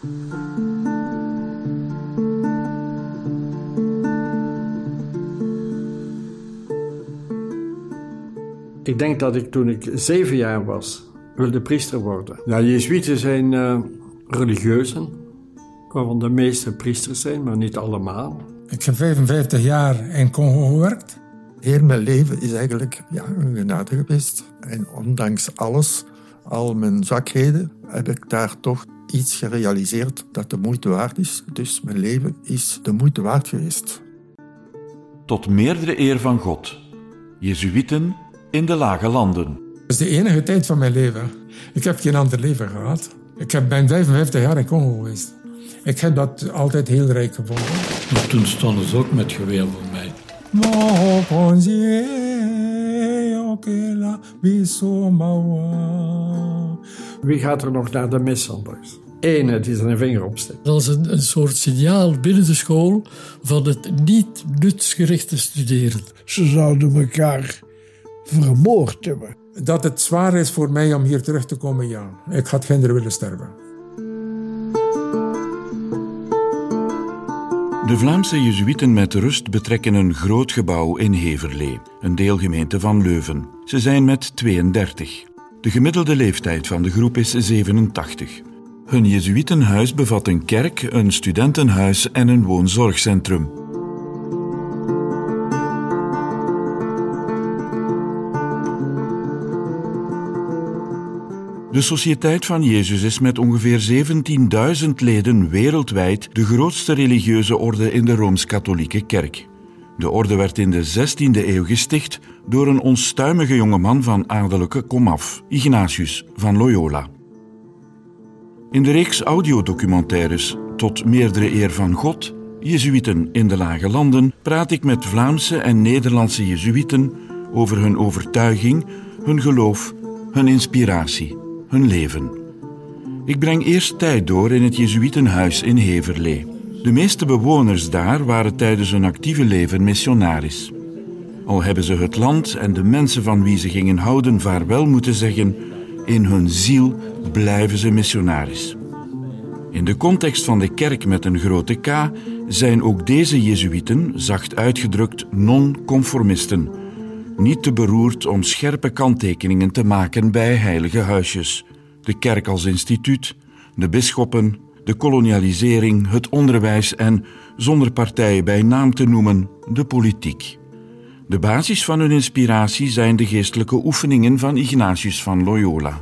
Ik denk dat ik toen ik zeven jaar was, wilde priester worden. Ja, Jezuïeten zijn uh, religieuzen, waarvan de meeste priesters zijn, maar niet allemaal. Ik heb 55 jaar in Congo gewerkt. Heel mijn leven is eigenlijk ja, een genade geweest. En ondanks alles, al mijn zwakheden, heb ik daar toch iets gerealiseerd dat de moeite waard is. Dus mijn leven is de moeite waard geweest. Tot meerdere eer van God. Jezuïten in de lage landen. Dat is de enige tijd van mijn leven. Ik heb geen ander leven gehad. Ik heb, ben 55 jaar in Congo geweest. Ik heb dat altijd heel rijk gevonden. Maar toen stonden ze ook met geweer voor mij. Wie gaat er nog naar de mis anders? Ene die zijn vinger opsteekt. Dat is een, een soort signaal binnen de school van het niet nutsgerichte studeren. Ze zouden elkaar vermoord hebben. Dat het zwaar is voor mij om hier terug te komen, ja. Ik had kinderen willen sterven. De Vlaamse Jezuïeten met rust betrekken een groot gebouw in Heverlee, een deelgemeente van Leuven. Ze zijn met 32. De gemiddelde leeftijd van de groep is 87. Hun Jezuïtenhuis bevat een kerk, een studentenhuis en een woonzorgcentrum. De Sociëteit van Jezus is met ongeveer 17.000 leden wereldwijd de grootste religieuze orde in de Rooms-Katholieke Kerk. De orde werd in de 16e eeuw gesticht door een onstuimige jongeman van adellijke komaf, Ignatius van Loyola. In de reeks audiodocumentaires Tot meerdere eer van God, Jezuïten in de Lage Landen, praat ik met Vlaamse en Nederlandse Jezuïten over hun overtuiging, hun geloof, hun inspiratie hun leven. Ik breng eerst tijd door in het Jezuïtenhuis in Heverlee. De meeste bewoners daar waren tijdens hun actieve leven missionaris. Al hebben ze het land en de mensen van wie ze gingen houden vaarwel moeten zeggen, in hun ziel blijven ze missionaris. In de context van de kerk met een grote K zijn ook deze Jezuïeten, zacht uitgedrukt, non-conformisten niet te beroerd om scherpe kanttekeningen te maken bij heilige huisjes. De kerk als instituut, de bisschoppen, de kolonialisering, het onderwijs en, zonder partijen bij naam te noemen, de politiek. De basis van hun inspiratie zijn de geestelijke oefeningen van Ignatius van Loyola.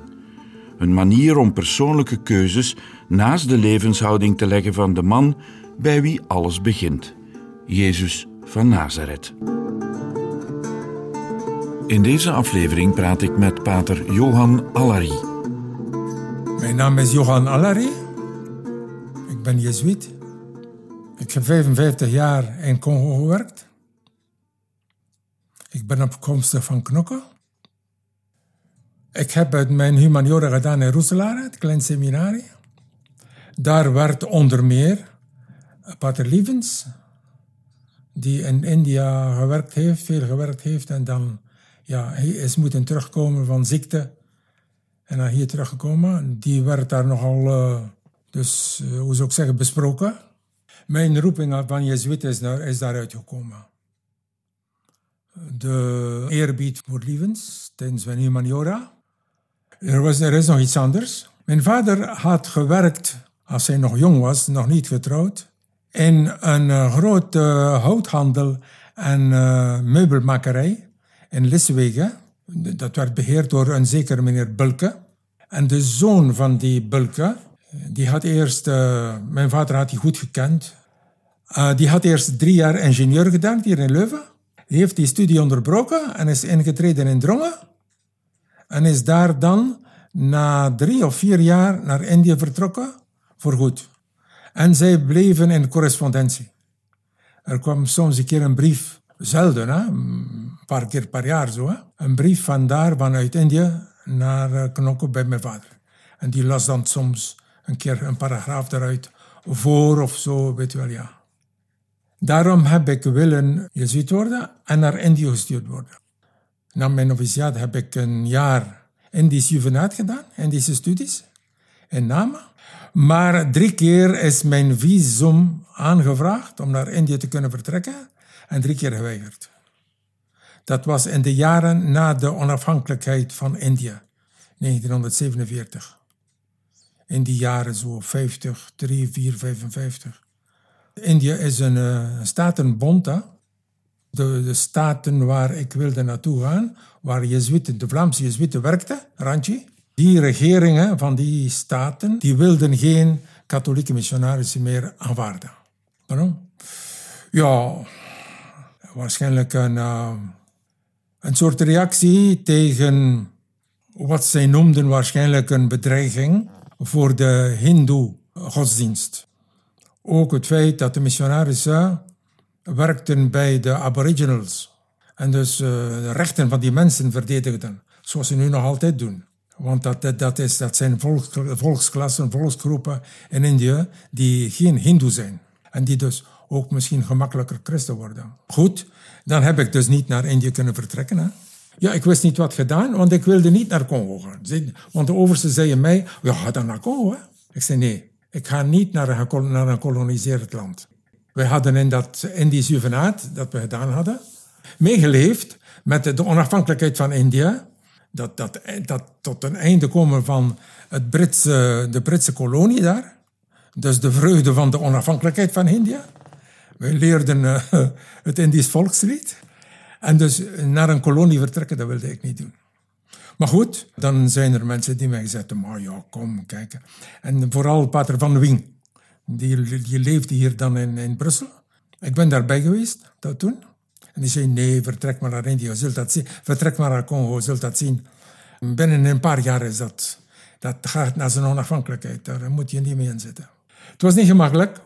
Een manier om persoonlijke keuzes naast de levenshouding te leggen van de man bij wie alles begint, Jezus van Nazareth. In deze aflevering praat ik met pater Johan Allary. Mijn naam is Johan Allary. Ben jezuïet. Ik heb 55 jaar in Congo gewerkt. Ik ben opkomstig van Knokke. Ik heb mijn humaniora gedaan in Roeselaar, het klein seminarie. Daar werd onder meer Pater Lievens, die in India gewerkt heeft, veel gewerkt heeft en dan ja, hij is moeten terugkomen van ziekte. En dan hier teruggekomen. Die werd daar nogal, uh, dus, uh, hoe zou ik zeggen, besproken. Mijn roeping van Jezuïet is, is daaruit gekomen. De eerbied voor lievens tijdens mijn humaniora. Er, was, er is nog iets anders. Mijn vader had gewerkt, als hij nog jong was, nog niet getrouwd, in een uh, grote houthandel en meubelmakerij in Liswegen. Dat werd beheerd door een zeker meneer Bulke. En de zoon van die Bulke, die had eerst, uh, mijn vader had die goed gekend. Uh, die had eerst drie jaar ingenieur gedaan hier in Leuven. Die heeft die studie onderbroken en is ingetreden in Drongen. En is daar dan na drie of vier jaar naar Indië vertrokken, voor goed. En zij bleven in correspondentie. Er kwam soms een keer een brief, zelden hè, paar keer per jaar zo. Hè? Een brief van daar, vanuit Indië, naar uh, Knokke bij mijn vader. En die las dan soms een keer een paragraaf eruit voor of zo, weet je wel, ja. Daarom heb ik willen jezuïet worden en naar Indië gestuurd worden. Na mijn noviciaat heb ik een jaar Indisch juvenaat gedaan, Indische studies, in Nama. Maar drie keer is mijn visum aangevraagd om naar Indië te kunnen vertrekken en drie keer geweigerd. Dat was in de jaren na de onafhankelijkheid van India, 1947. In die jaren zo 50, 3, 4, 55. India is een uh, statenbond, hè? De, de, staten waar ik wilde naartoe gaan, waar Jezuïten, de Vlaamse Jezuïten werkten, Ranchi. Die regeringen van die staten, die wilden geen katholieke missionarissen meer aanvaarden. Waarom? Ja, waarschijnlijk een, uh, een soort reactie tegen wat zij noemden waarschijnlijk een bedreiging voor de Hindoe-godsdienst. Ook het feit dat de missionarissen werkten bij de aboriginals en dus uh, de rechten van die mensen verdedigden, zoals ze nu nog altijd doen. Want dat, dat, is, dat zijn volks, volksklassen, volksgroepen in Indië die geen hindoe zijn. En die dus ook misschien gemakkelijker christen worden. Goed, dan heb ik dus niet naar Indië kunnen vertrekken. Hè? Ja, ik wist niet wat gedaan, want ik wilde niet naar Congo gaan. Want de overste zei mij, ja, ga dan naar Congo. Hè? Ik zei, nee, ik ga niet naar een, naar een gekoloniseerd land. Wij hadden in dat Indisch juvenaat, dat we gedaan hadden, meegeleefd met de onafhankelijkheid van India. Dat, dat, dat tot een einde komen van het Britse, de Britse kolonie daar. Dus de vreugde van de onafhankelijkheid van India. Wij leerden uh, het Indisch volkslied. En dus naar een kolonie vertrekken, dat wilde ik niet doen. Maar goed, dan zijn er mensen die mij gezegd maar ja, kom, kijken. En vooral Pater van Wing, die, die leefde hier dan in, in Brussel. Ik ben daarbij geweest, dat toen. En die zei, nee, vertrek maar naar India, zult dat zien. Vertrek maar naar Congo, zult dat zien. Binnen een paar jaar is dat, dat gaat naar zijn onafhankelijkheid. Daar moet je niet mee in zitten. Het was niet gemakkelijk.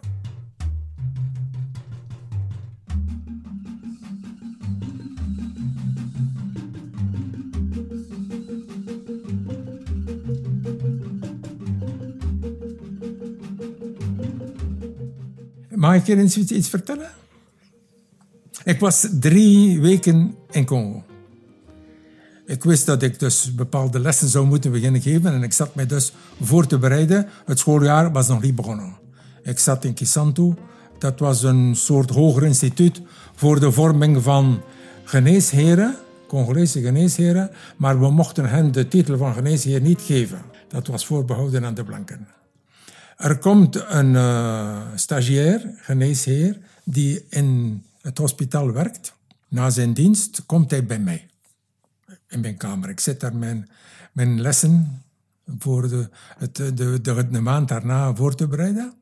Mag ik je eens iets vertellen? Ik was drie weken in Congo. Ik wist dat ik dus bepaalde lessen zou moeten beginnen geven en ik zat mij dus voor te bereiden. Het schooljaar was nog niet begonnen. Ik zat in Kisantu. Dat was een soort hoger instituut voor de vorming van geneesheren, Congolese geneesheren, maar we mochten hen de titel van geneesheer niet geven. Dat was voorbehouden aan de blanken. Er komt een uh, stagiair, geneesheer, die in het hospitaal werkt. Na zijn dienst komt hij bij mij in mijn kamer. Ik zit daar mijn, mijn lessen voor de, het, de, de, de, maand daarna voor te bereiden.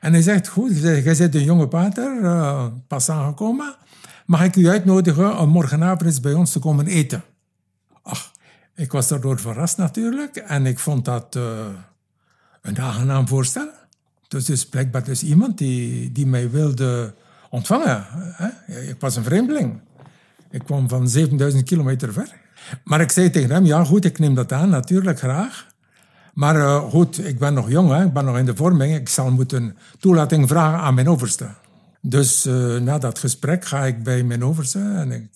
En hij zegt, goed, jij bent een jonge pater, uh, pas aangekomen. Mag ik u uitnodigen om morgenavond bij ons te komen eten? Ach, ik was daardoor verrast natuurlijk. En ik vond dat... Uh, een aangenaam voorstel. Dus is blijkbaar dus iemand die, die mij wilde ontvangen. Ik was een vreemdeling. Ik kwam van 7000 kilometer ver. Maar ik zei tegen hem, ja goed, ik neem dat aan, natuurlijk graag. Maar uh, goed, ik ben nog jong, hè? ik ben nog in de vorming. Ik zal moeten toelating vragen aan mijn overste. Dus uh, na dat gesprek ga ik bij mijn overste en ik,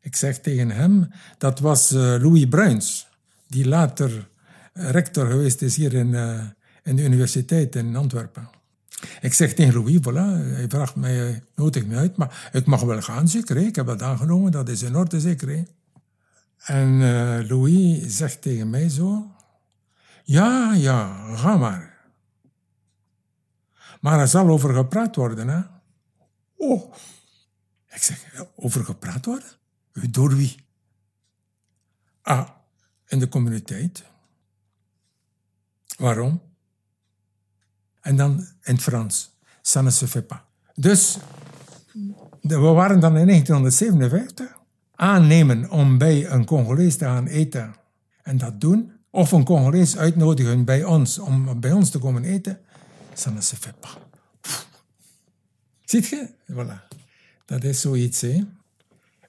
ik zeg tegen hem, dat was uh, Louis Bruins, die later rector geweest is hier in, in de universiteit in Antwerpen. Ik zeg tegen Louis, voilà, hij vraagt mij, nodig me uit, maar ik mag wel gaan, zeker. Ik heb dat aangenomen, dat is in orde, zeker. En uh, Louis zegt tegen mij zo, ja, ja, ga maar. Maar er zal over gepraat worden, hè. Oh. Ik zeg, over gepraat worden? Door wie? Ah, in de communiteit. Waarom? En dan in het Frans. Ça ne se. Dus we waren dan in 1957 aannemen om bij een Congolees te gaan eten en dat doen. Of een Congolees uitnodigen bij ons om bij ons te komen eten. Ça ne se. Ziet je? Voilà. Dat is zoiets, hè.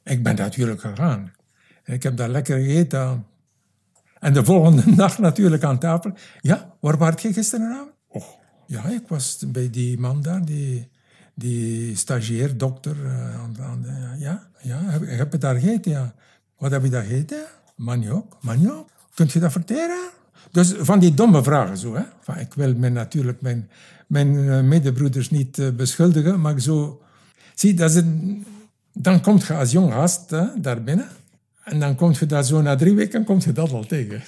Ik ben natuurlijk gegaan. Ik heb daar lekker gegeten. En de volgende nacht natuurlijk aan tafel. Ja, waar was je gisteravond? Ja, ik was bij die man daar, die, die stagiair, dokter. Uh, ja, ja, ik heb het daar gegeten, ja. Wat heb je daar gegeten? Maniok. Maniok? Kunt je dat verteren? Dus van die domme vragen zo. Hè? Van, ik wil me natuurlijk mijn, mijn eh, medebroeders niet eh, beschuldigen, maar zo... Zie, dat is dan kom je als jong gast daar binnen. En dan kom je daar zo na drie weken kom je dat al tegen.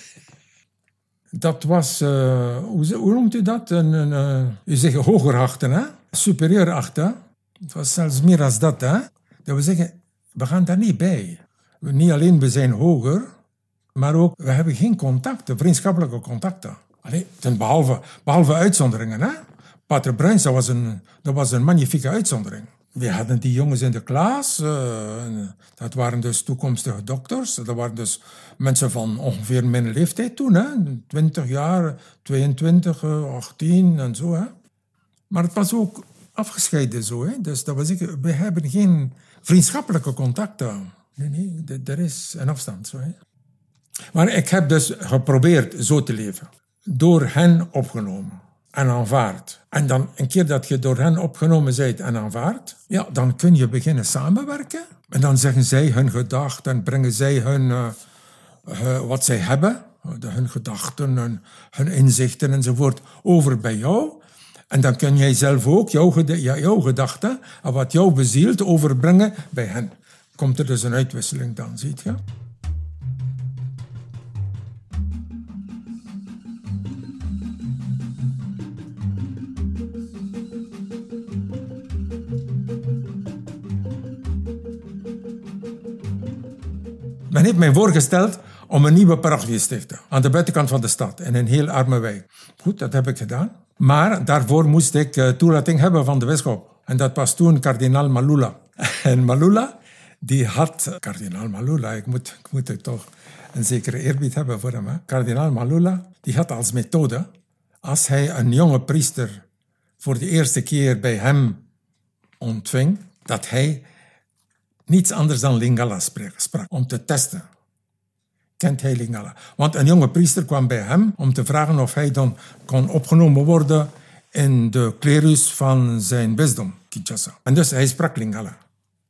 Dat was, uh, hoe, noemt u dat? Een, een, uh, u zegt hoger achten, hè? superieur achten. Het was zelfs meer als dat. Hè? Dat we zeggen, we gaan daar niet bij. Niet alleen we zijn hoger, maar ook we hebben geen contacten, vriendschappelijke contacten. Allee, ten behalve, behalve uitzonderingen. Hè? Pater Bruins, dat was, een, dat was een magnifieke uitzondering. We hadden die jongens in de klas. Uh, dat waren dus toekomstige dokters. Dat waren dus mensen van ongeveer mijn leeftijd toen. Hè? 20 jaar, 22, 18 en zo. Hè? Maar het was ook afgescheiden zo. Hè? Dus dat was ik, we hebben geen vriendschappelijke contacten. Nee, nee, er is een afstand. Zo? Maar ik heb dus geprobeerd zo te leven. Door hen opgenomen en aanvaard. En dan een keer dat je door hen opgenomen bent en aanvaard, ja, dan kun je beginnen samenwerken. En dan zeggen zij hun gedachten, brengen zij hun, uh, uh, wat zij hebben, hun gedachten, hun, hun, inzichten enzovoort, over bij jou. En dan kun jij zelf ook jouw, jouw gedachten en wat jou bezielt overbrengen bij hen. Komt er dus een uitwisseling dan, ziet je? Men heeft mij voorgesteld om een nieuwe parochie te stichten. Aan de buitenkant van de stad, in een heel arme wijk. Goed, dat heb ik gedaan. Maar daarvoor moest ik uh, toelating hebben van de bisschop. En dat was toen kardinaal Malula. En Malula, die had... Kardinaal Malula, ik moet, ik moet toch een zekere eerbied hebben voor hem. Kardinaal Malula, die had als methode... Als hij een jonge priester voor de eerste keer bij hem ontving... dat hij niets anders dan Lingala sprak, om te testen. Kent hij Lingala? Want een jonge priester kwam bij hem om te vragen of hij dan kon opgenomen worden in de klerus van zijn bisdom, Kinshasa. En dus hij sprak Lingala.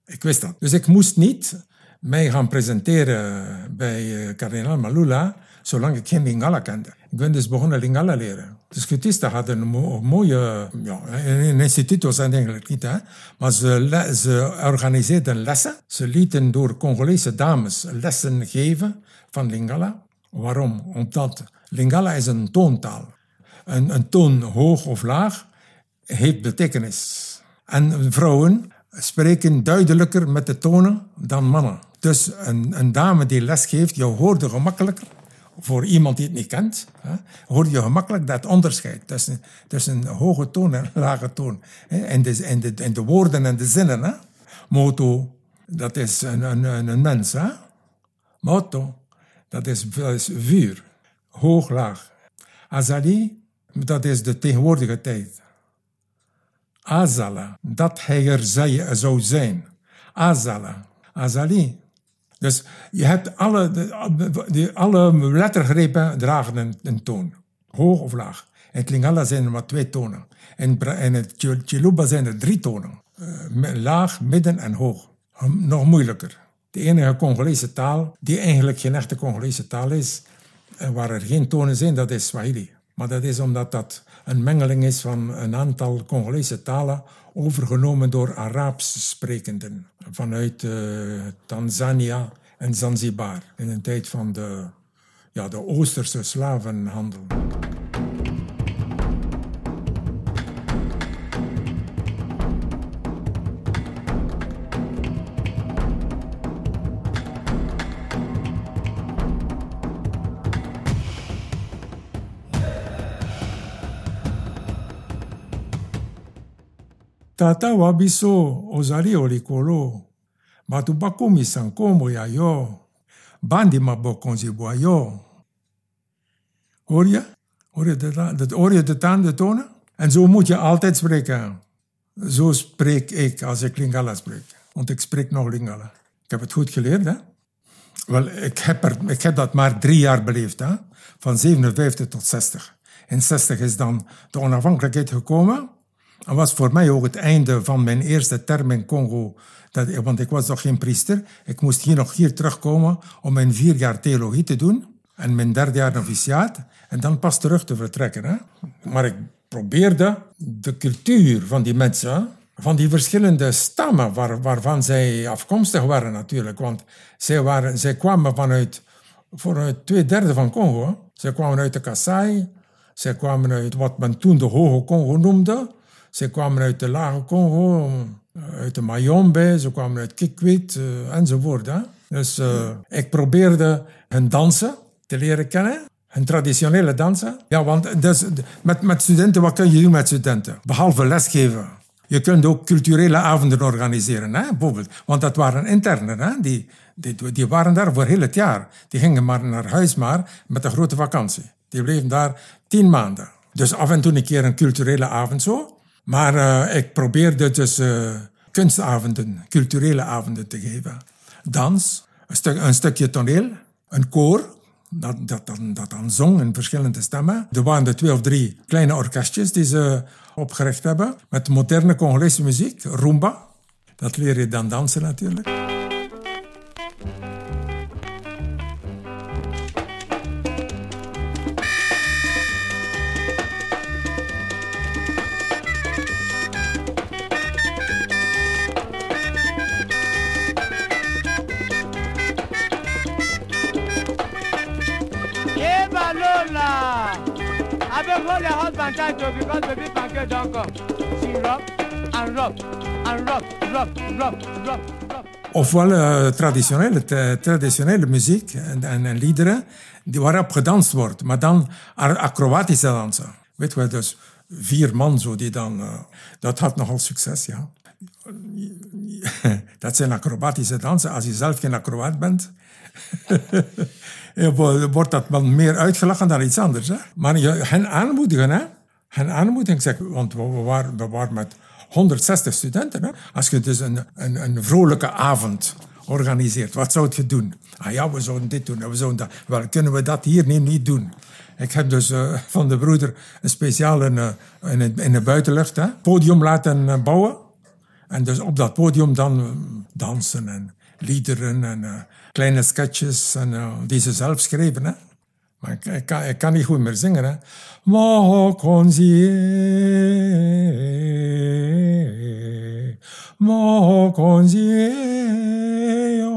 Ik wist dat. Dus ik moest niet mij gaan presenteren bij eh, kardinaal Malula, zolang ik geen Lingala kende. Ik ben dus begonnen Lingala leren. De scutisten hadden een mooie... Ja, een instituut was dat eigenlijk niet. Maar ze, ze organiseerden lessen. Ze lieten door Congolese dames lessen geven van Lingala. Waarom? Omdat Lingala is een toontaal. Een, een toon hoog of laag heeft betekenis. En vrouwen spreken duidelijker met de tonen dan mannen. Dus een, een dame die les geeft, je hoorde gemakkelijker voor iemand die het niet kent, hè, hoor je gemakkelijk dat onderscheid tussen, tussen hoge toon en lage toon. Hè, en, de, de, de woorden en de zinnen. Hè. Moto, dat is een, een, een mens. Hè. Moto, dat is, dat is vuur. Hoog, laag. Azali, dat is de tegenwoordige tijd. Azala, dat hij er zou zijn. Azala. Azali, dus je hebt alle, de, alle lettergrepen dragen een, toon. Hoog of laag. In Lingala zijn er maar twee tonen. In, in het Chiluba zijn er drie tonen. Uh, laag, midden en hoog. Nog moeilijker. De enige Congolese taal, die eigenlijk geen echte Congolese taal is, en waar er geen tonen zijn, dat is Swahili. Maar dat is omdat dat een mengeling is van een aantal Congolese talen overgenomen door Araabs sprekenden vanuit uh, Tanzania en Zanzibar in een tijd van de, ja, de Oosterse slavenhandel. Tata wa biso ozali o likolo bato bakomisa nkombo ya yo. Bandima bokonzi bwa yo. Hoor je hoor je de, hoor je de tanden tonen en zo moet je altijd spreken. Zo spreek ik als ik Lingala spreek. Want ik spreek nog Lingala. Ik heb het goed geleerd hè? Wel, ik heb, er, ik heb dat maar drie jaar beleefd hè? van 57 tot 60 in 60 is dan de onafhankelijkheid gekomen dat was voor mij ook het einde van mijn eerste term in Congo. Dat, want ik was nog geen priester. Ik moest hier nog hier terugkomen om mijn vier jaar theologie te doen. en mijn derde jaar noviciaat. En dan pas terug te vertrekken. Hè. Maar ik probeerde de cultuur van die mensen, van die verschillende stammen waar, waarvan zij afkomstig waren natuurlijk. Want zij, waren, zij kwamen vanuit, vanuit twee derde van Congo. Zij kwamen uit de Kasaï, zij kwamen uit wat men toen de Hoge Congo noemde. Zij kwamen uit de Lage Congo, uit de Mayombe, ze kwamen uit Kikwit eh, enzovoort. Hè. Dus eh, ik probeerde hun dansen te leren kennen. Hun traditionele dansen. Ja, want dus, met, met studenten, wat kun je doen met studenten? Behalve lesgeven. Je kunt ook culturele avonden organiseren, hè, bijvoorbeeld. Want dat waren internen, hè? Die, die, die waren daar voor heel het jaar. Die gingen maar naar huis maar met een grote vakantie. Die bleven daar tien maanden. Dus af en toe een keer een culturele avond zo. Maar eh, ik probeerde dus eh, kunstavonden, culturele avonden te geven. Dans, een stukje toneel, een koor. Dat, dat, dan, dat dan zong in verschillende stemmen. Er waren er twee of drie kleine orkestjes die ze opgericht hebben. Met moderne Congolese muziek, rumba. Dat leer je dan dansen natuurlijk. Ofwel eh, traditionele, traditionele muziek en, en, en liederen die waarop gedanst wordt, maar dan acrobatische dansen. Weet je dus vier man zo die dan... eh, dat had nogal succes, ja. Dat zijn acrobatische dansen. Als je zelf geen acrobaat bent, wordt dat wel meer uitgelachen dan iets anders. Hè? Maar je, hen aanmoedigen, hè? Hen aanmoedigen, zeg, want we, we waren, we waren met 160 studenten. Hè? Als je dus een, een, een vrolijke avond organiseert, wat zou je doen? Ah ja, we zouden dit doen, en we zouden dat. Wel, kunnen we dat hier niet, doen? Ik heb dus eh, van de broeder een speciaal in, eh, in, in de buitenlucht hè, podium laten eh, bouwen. En dus op dat podium dan dansen en liederen en kleine sketches en, die ze zelf schreven. Hè. Maar ik, ik, kan, ik kan niet goed meer zingen. Hè. Mokonzie, mokonzie,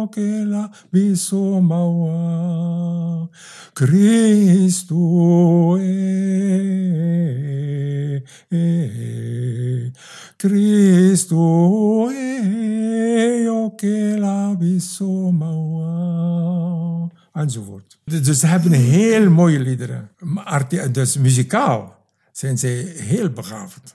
okela bisomawa, Christo, eh, eh, Christo, eh, okela bisomawa enzovoort. Dus ze hebben heel mooie liederen. Dus muzikaal zijn ze heel begaafd.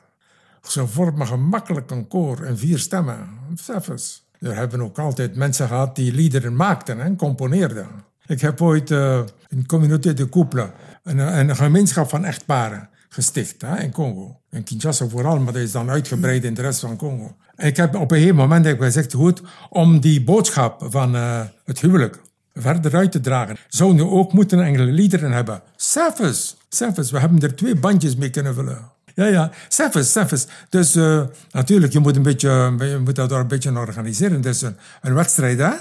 Ze vormen gemakkelijk een koor en vier stemmen. Zelfs. Er hebben ook altijd mensen gehad die liederen maakten en componeerden. Ik heb ooit uh, in Communauté de Couple een, een gemeenschap van echtparen gesticht hè, in Congo. In Kinshasa vooral, maar dat is dan uitgebreid in de rest van Congo. Ik heb op een gegeven moment gezegd, goed, om die boodschap van uh, het huwelijk verder uit te dragen, zouden we ook moeten enkele liederen hebben. Zelfs, zelfs, we hebben er twee bandjes mee kunnen vullen. Ja, ja, zelfs, zelfs. Dus uh, natuurlijk, je moet, een beetje, je moet dat een beetje organiseren. Dus een, een wedstrijd, hè?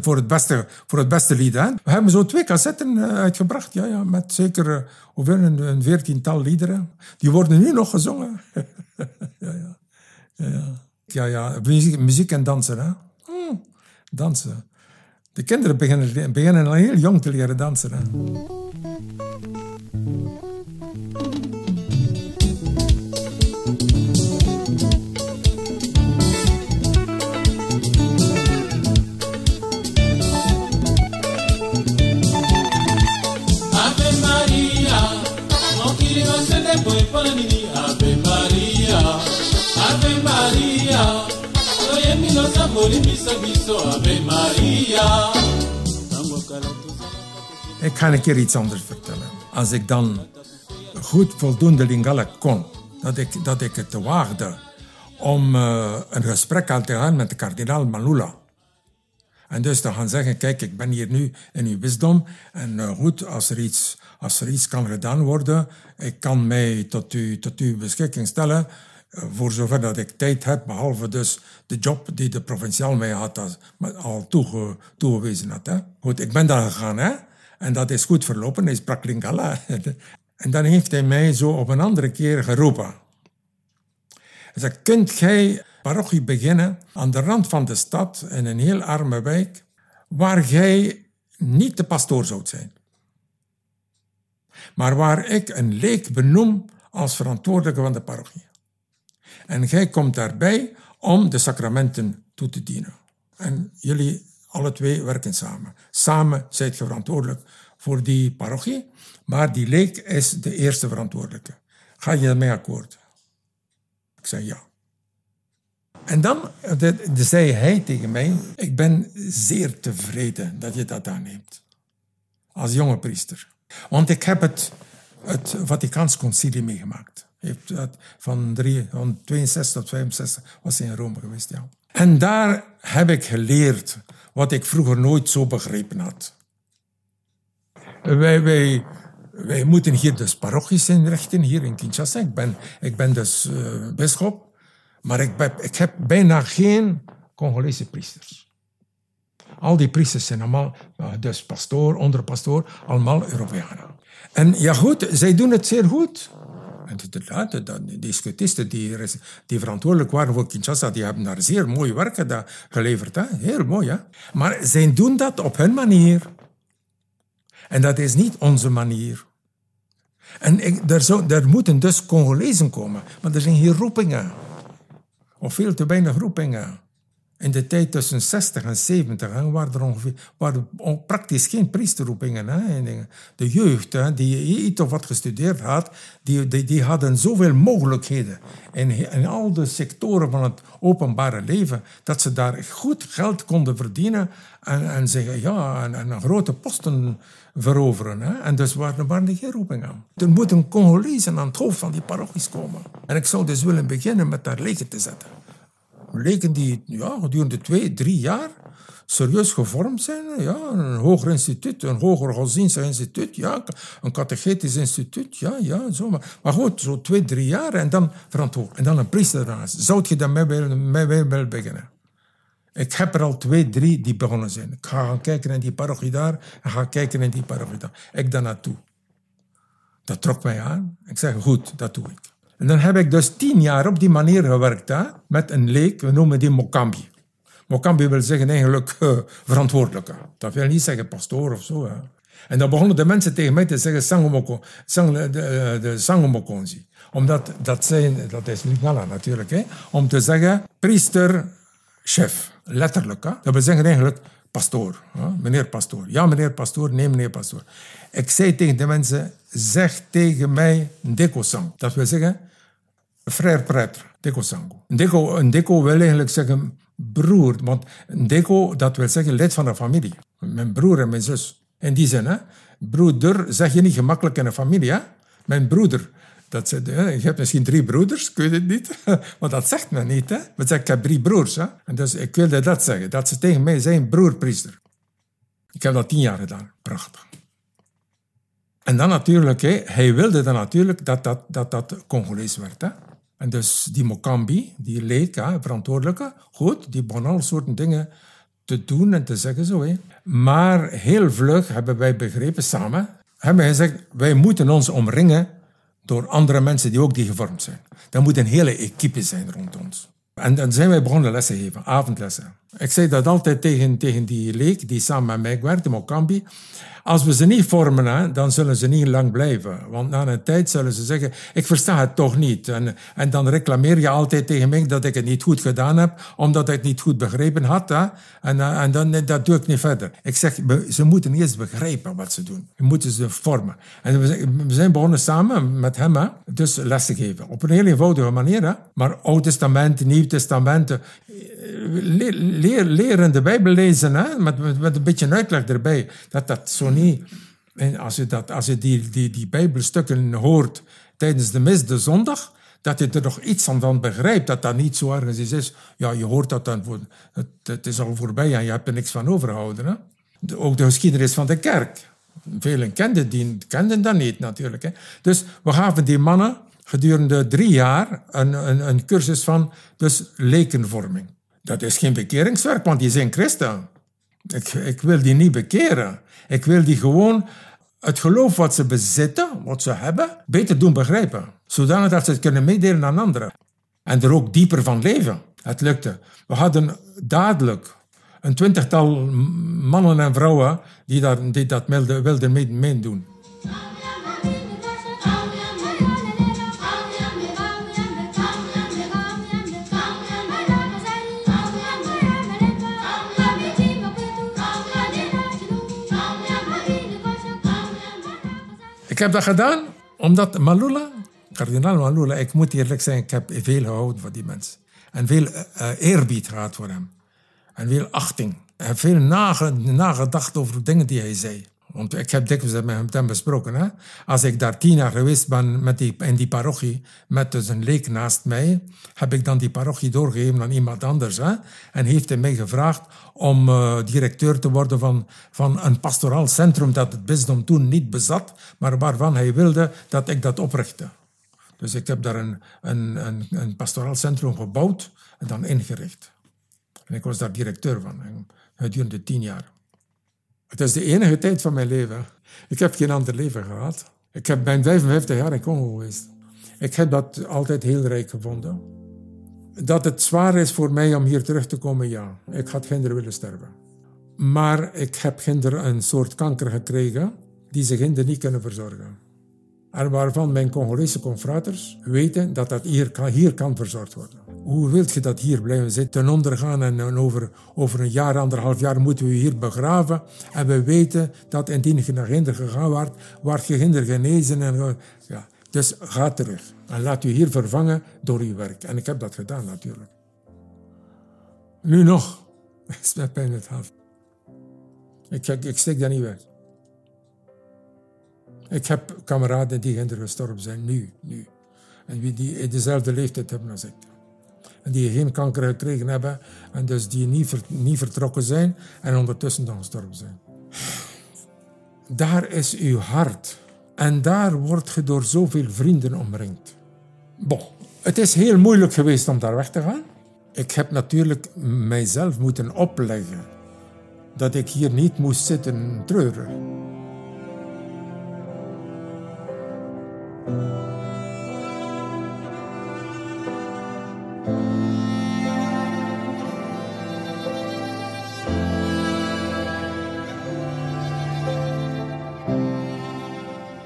Voor het, beste, voor het beste lied. Hè? We hebben zo twee cassetten uitgebracht, ja, ja, met zeker hoeveel, een, een veertiental liederen. Die worden nu nog gezongen. ja, ja. Ja, ja. ja, ja. Muziek, en dansen, hè? Hmm, dansen. De kinderen beginnen, beginnen al heel jong te leren dansen. Hè? Ave Maria, Ik ga een keer iets anders vertellen. Als ik dan goed voldoende Lingala kon, dat ik, dat ik het waagde om uh, een gesprek aan te gaan met de kardinaal Malula. En dus te gaan zeggen, kijk, ik ben hier nu in uw bisdom. En uh, goed, als er, iets, als er iets kan gedaan worden, ik kan mij tot, u, tot uw beschikking stellen. Uh, voor zover dat ik tijd heb, behalve dus de job die de provinciaal mij had al toege, toegewezen had. Hè. Goed, ik ben daar gegaan. Hè. En dat is goed verlopen, hij sprak Lingala. En dan heeft hij mij zo op een andere keer geroepen. Hij zei, kunt jij parochie beginnen aan de rand van de stad, in een heel arme wijk, waar jij niet de pastoor zou zijn. Maar waar ik een leek benoem als verantwoordelijke van de parochie. En jij komt daarbij om de sacramenten toe te dienen. En jullie alle twee werken samen. Samen zijt je verantwoordelijk voor die parochie, maar die leek is de eerste verantwoordelijke. Ga je ermee akkoord? Ik zei ja. En dan zei hij tegen mij: Ik ben zeer tevreden dat je dat aanneemt. Als jonge priester. Want ik heb het, het Vaticaans concilie meegemaakt. Van, 62 tot 65 was in Rome geweest, ja. En daar heb ik geleerd wat ik vroeger nooit zo begrepen had. Wij, wij, wij moeten hier dus parochies inrichten, hier in Kinshasa. Ik ben, ik dus uh, bisschop. Maar ik, ik heb bijna geen Congolese priesters. Al die priesters zijn allemaal, eh, dus pastoor, onderpastoor, allemaal Europeanen. En ja goed, zij doen het zeer goed. En de, die scutisten die, die verantwoordelijk waren voor Kinshasa, die hebben daar zeer mooi werk geleverd. Hè? Heel mooi, hè? Maar zij doen dat op hun manier. En dat is niet onze manier. En er, zou, er moeten dus Congolezen komen, maar er zijn hier roepingen. Of veel te weinig roepingen. In de tijd tussen 60 en 70 hè, waren er ongeveer, waren praktisch geen priesterroepingen. Hè, de jeugd hè, die iets of wat gestudeerd had, die, die, die hadden zoveel mogelijkheden in, in al de sectoren van het openbare leven, dat ze daar goed geld konden verdienen en, en, zeggen, ja, en, en grote posten veroveren. Hè. En dus waren, waren er geen roepingen. Er moeten Congolezen aan het hoofd van die parochies komen. En ik zou dus willen beginnen met daar leken te zetten leken die ja, gedurende twee, drie jaar serieus gevormd zijn. Ja, een hoger instituut, een hoger godsdienstig instituut, ja, een catechetisch instituut, ja, ja, zo. Maar, maar goed, zo twee, drie jaar en dan verantwoord. En dan een priester ernaast. Zou je dan mee willen beginnen? Ik heb er al twee, drie die begonnen zijn. Ik ga gaan kijken naar die parochie daar en ga kijken naar die parochie daar. Ik dan naartoe. Dat trok mij aan. Ik zeg, goed, dat doe ik. En dan heb ik dus tien jaar op die manier gewerkt, hè, met een leek, we noemen die Mokambi. Mokambi wil zeggen eigenlijk uh, verantwoordelijke. Dat wil niet zeggen pastoor of zo. Hè. En dan begonnen de mensen tegen mij te zeggen Sangomoko, sang, de, de Sangomokonzi. Omdat dat zijn, dat is Lingala natuurlijk, hè, om te zeggen priester, chef. Letterlijk. Dat wil zeggen eigenlijk pastoor. Meneer pastoor. Ja, meneer pastoor. Nee, meneer pastoor. Ik zei tegen de mensen, zeg tegen mij Ndeko-sang. Dat wil zeggen frère prêtre, Deko Sango. Deko, een Deko wil eigenlijk zeggen broer, want Deko, dat wil zeggen lid van de familie. Mijn broer en mijn zus. In die zin, hè. Broeder zeg je niet gemakkelijk in een familie. Mijn broeder. Dat zegt, je hebt misschien drie broeders, kun je het niet? Maar dat zegt men niet, hè. Men zegt, ik heb drie broers, hè. En dus ik wilde dat zeggen, dat ze tegen mij zijn broerpriester. Ik heb dat tien jaar gedaan. Prachtig. En dan natuurlijk, hij wilde dan natuurlijk dat dat, dat, dat Congolees werd. Hè. En dus die Mokambi, die hè, verantwoordelijke, goed, die begon al soorten dingen te doen en te zeggen zo. Maar heel vlug hebben wij begrepen samen, hebben wij gezegd, wij moeten ons omringen door andere mensen die ook gevormd zijn. Er moet een hele equipe zijn rond ons. En dan zijn wij begonnen lessen geven, avondlessen. Ik zei dat altijd tegen, tegen die leek die samen met mij werkte, Mokambi. Als we ze niet vormen, dan zullen ze niet lang blijven. Want na een tijd zullen ze zeggen, ik versta het toch niet. En, dan reclameer je altijd tegen mij dat ik het niet goed gedaan heb, omdat ik het niet goed begrepen had. Hè. En, eh, dan, dat doe ik niet verder. Ik zeg, ze moeten eerst begrijpen wat ze doen. Je moeten ze vormen. En we zijn begonnen samen met hem, dus lessen geven. Op een heel eenvoudige manier. Hè. Maar Oud Testament, Nieuw Testament, leren de Bijbel lezen, hè, met, met, een beetje uitleg erbij. Dat dat zo niet... En als je, dat, als je die, die, die Bijbelstukken hoort tijdens de mis, de zondag, dat je er nog iets van begrijpt, dat dat niet zo ergens is. Ja, je hoort dat dan, voor, het, het is al voorbij en je hebt er niks van overgehouden. Hè? ook de geschiedenis van de kerk. Velen kenden, die, kenden dat niet natuurlijk. Hè? Dus we gaven die mannen gedurende drie jaar een, een, een cursus van dus lekenvorming. Dat is geen bekeringswerk, want die zijn christen. Ik, wil die niet bekeren. Ik wil die gewoon het geloof wat ze bezitten, wat ze hebben, beter doen begrijpen. Zodanig dat ze het kunnen meedelen aan anderen. En er ook dieper van leven. Het lukte. We hadden dadelijk een twintigtal mannen en vrouwen die dat, die dat wilden meedoen. Heb dat gedaan omdat Malula, kardinaal Malula, ik moet eerlijk zijn, ik heb veel gehouden van die mensen. En veel uh, eerbied gehad voor hem. En veel achting. Ik heb veel nagedacht over dingen die hij zei. Want ik heb dikwijls met hem besproken. Als ik daar tien jaar geweest ben met die, in die parochie, met dus een leek naast mij, heb ik dan die parochie doorgegeven aan iemand anders. Hè? En heeft hij mij gevraagd om uh, directeur te worden van, van een pastoraal centrum dat het bisdom toen niet bezat, maar waarvan hij wilde dat ik dat oprichtte. Dus ik heb daar een, een, een, een pastoraal centrum gebouwd en dan ingericht. En ik was daar directeur van, gedurende tien jaar. Het is de enige tijd van mijn leven. Ik heb geen ander leven gehad. Ik heb mijn 55 jaar in Congo geweest. Ik heb dat altijd heel rijk gevonden. Dat het zwaar is voor mij om hier terug te komen, ja. Ik had kinderen willen sterven. Maar ik heb kinderen een soort kanker gekregen die zich kinderen niet kunnen verzorgen. En waarvan mijn Congolese confraters weten dat dat hier hier kan verzorgd worden. Hoe wilt je dat hier blijven zitten, ondergaan en over, over een jaar, anderhalf jaar moeten we hier begraven. En we weten dat indien je naar Ginder gegaan wordt, wordt je Ginder genezen. En, ja. Dus ga terug en laat u hier vervangen door uw werk. En ik heb dat gedaan natuurlijk. Nu nog, is met pijn het hoofd. Ik, ik, ik steek dat niet weg. Ik heb kameraden die Ginder gestorven zijn, nu, nu. En die in dezelfde leeftijd hebben als ik die geen kanker gekregen hebben en dus die niet, niet vertrokken zijn en ondertussen dan gestorven zijn. Daar is uw hart en daar wordt je door zoveel vrienden omringd. Bon, het is heel moeilijk geweest om daar weg te gaan. Ik heb natuurlijk mijzelf moeten opleggen dat ik hier niet moest zitten treuren.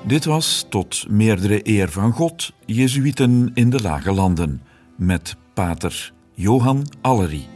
Dit was tot meerdere eer van God, Jezuïeten in de Lage Landen, met pater Johan Allery.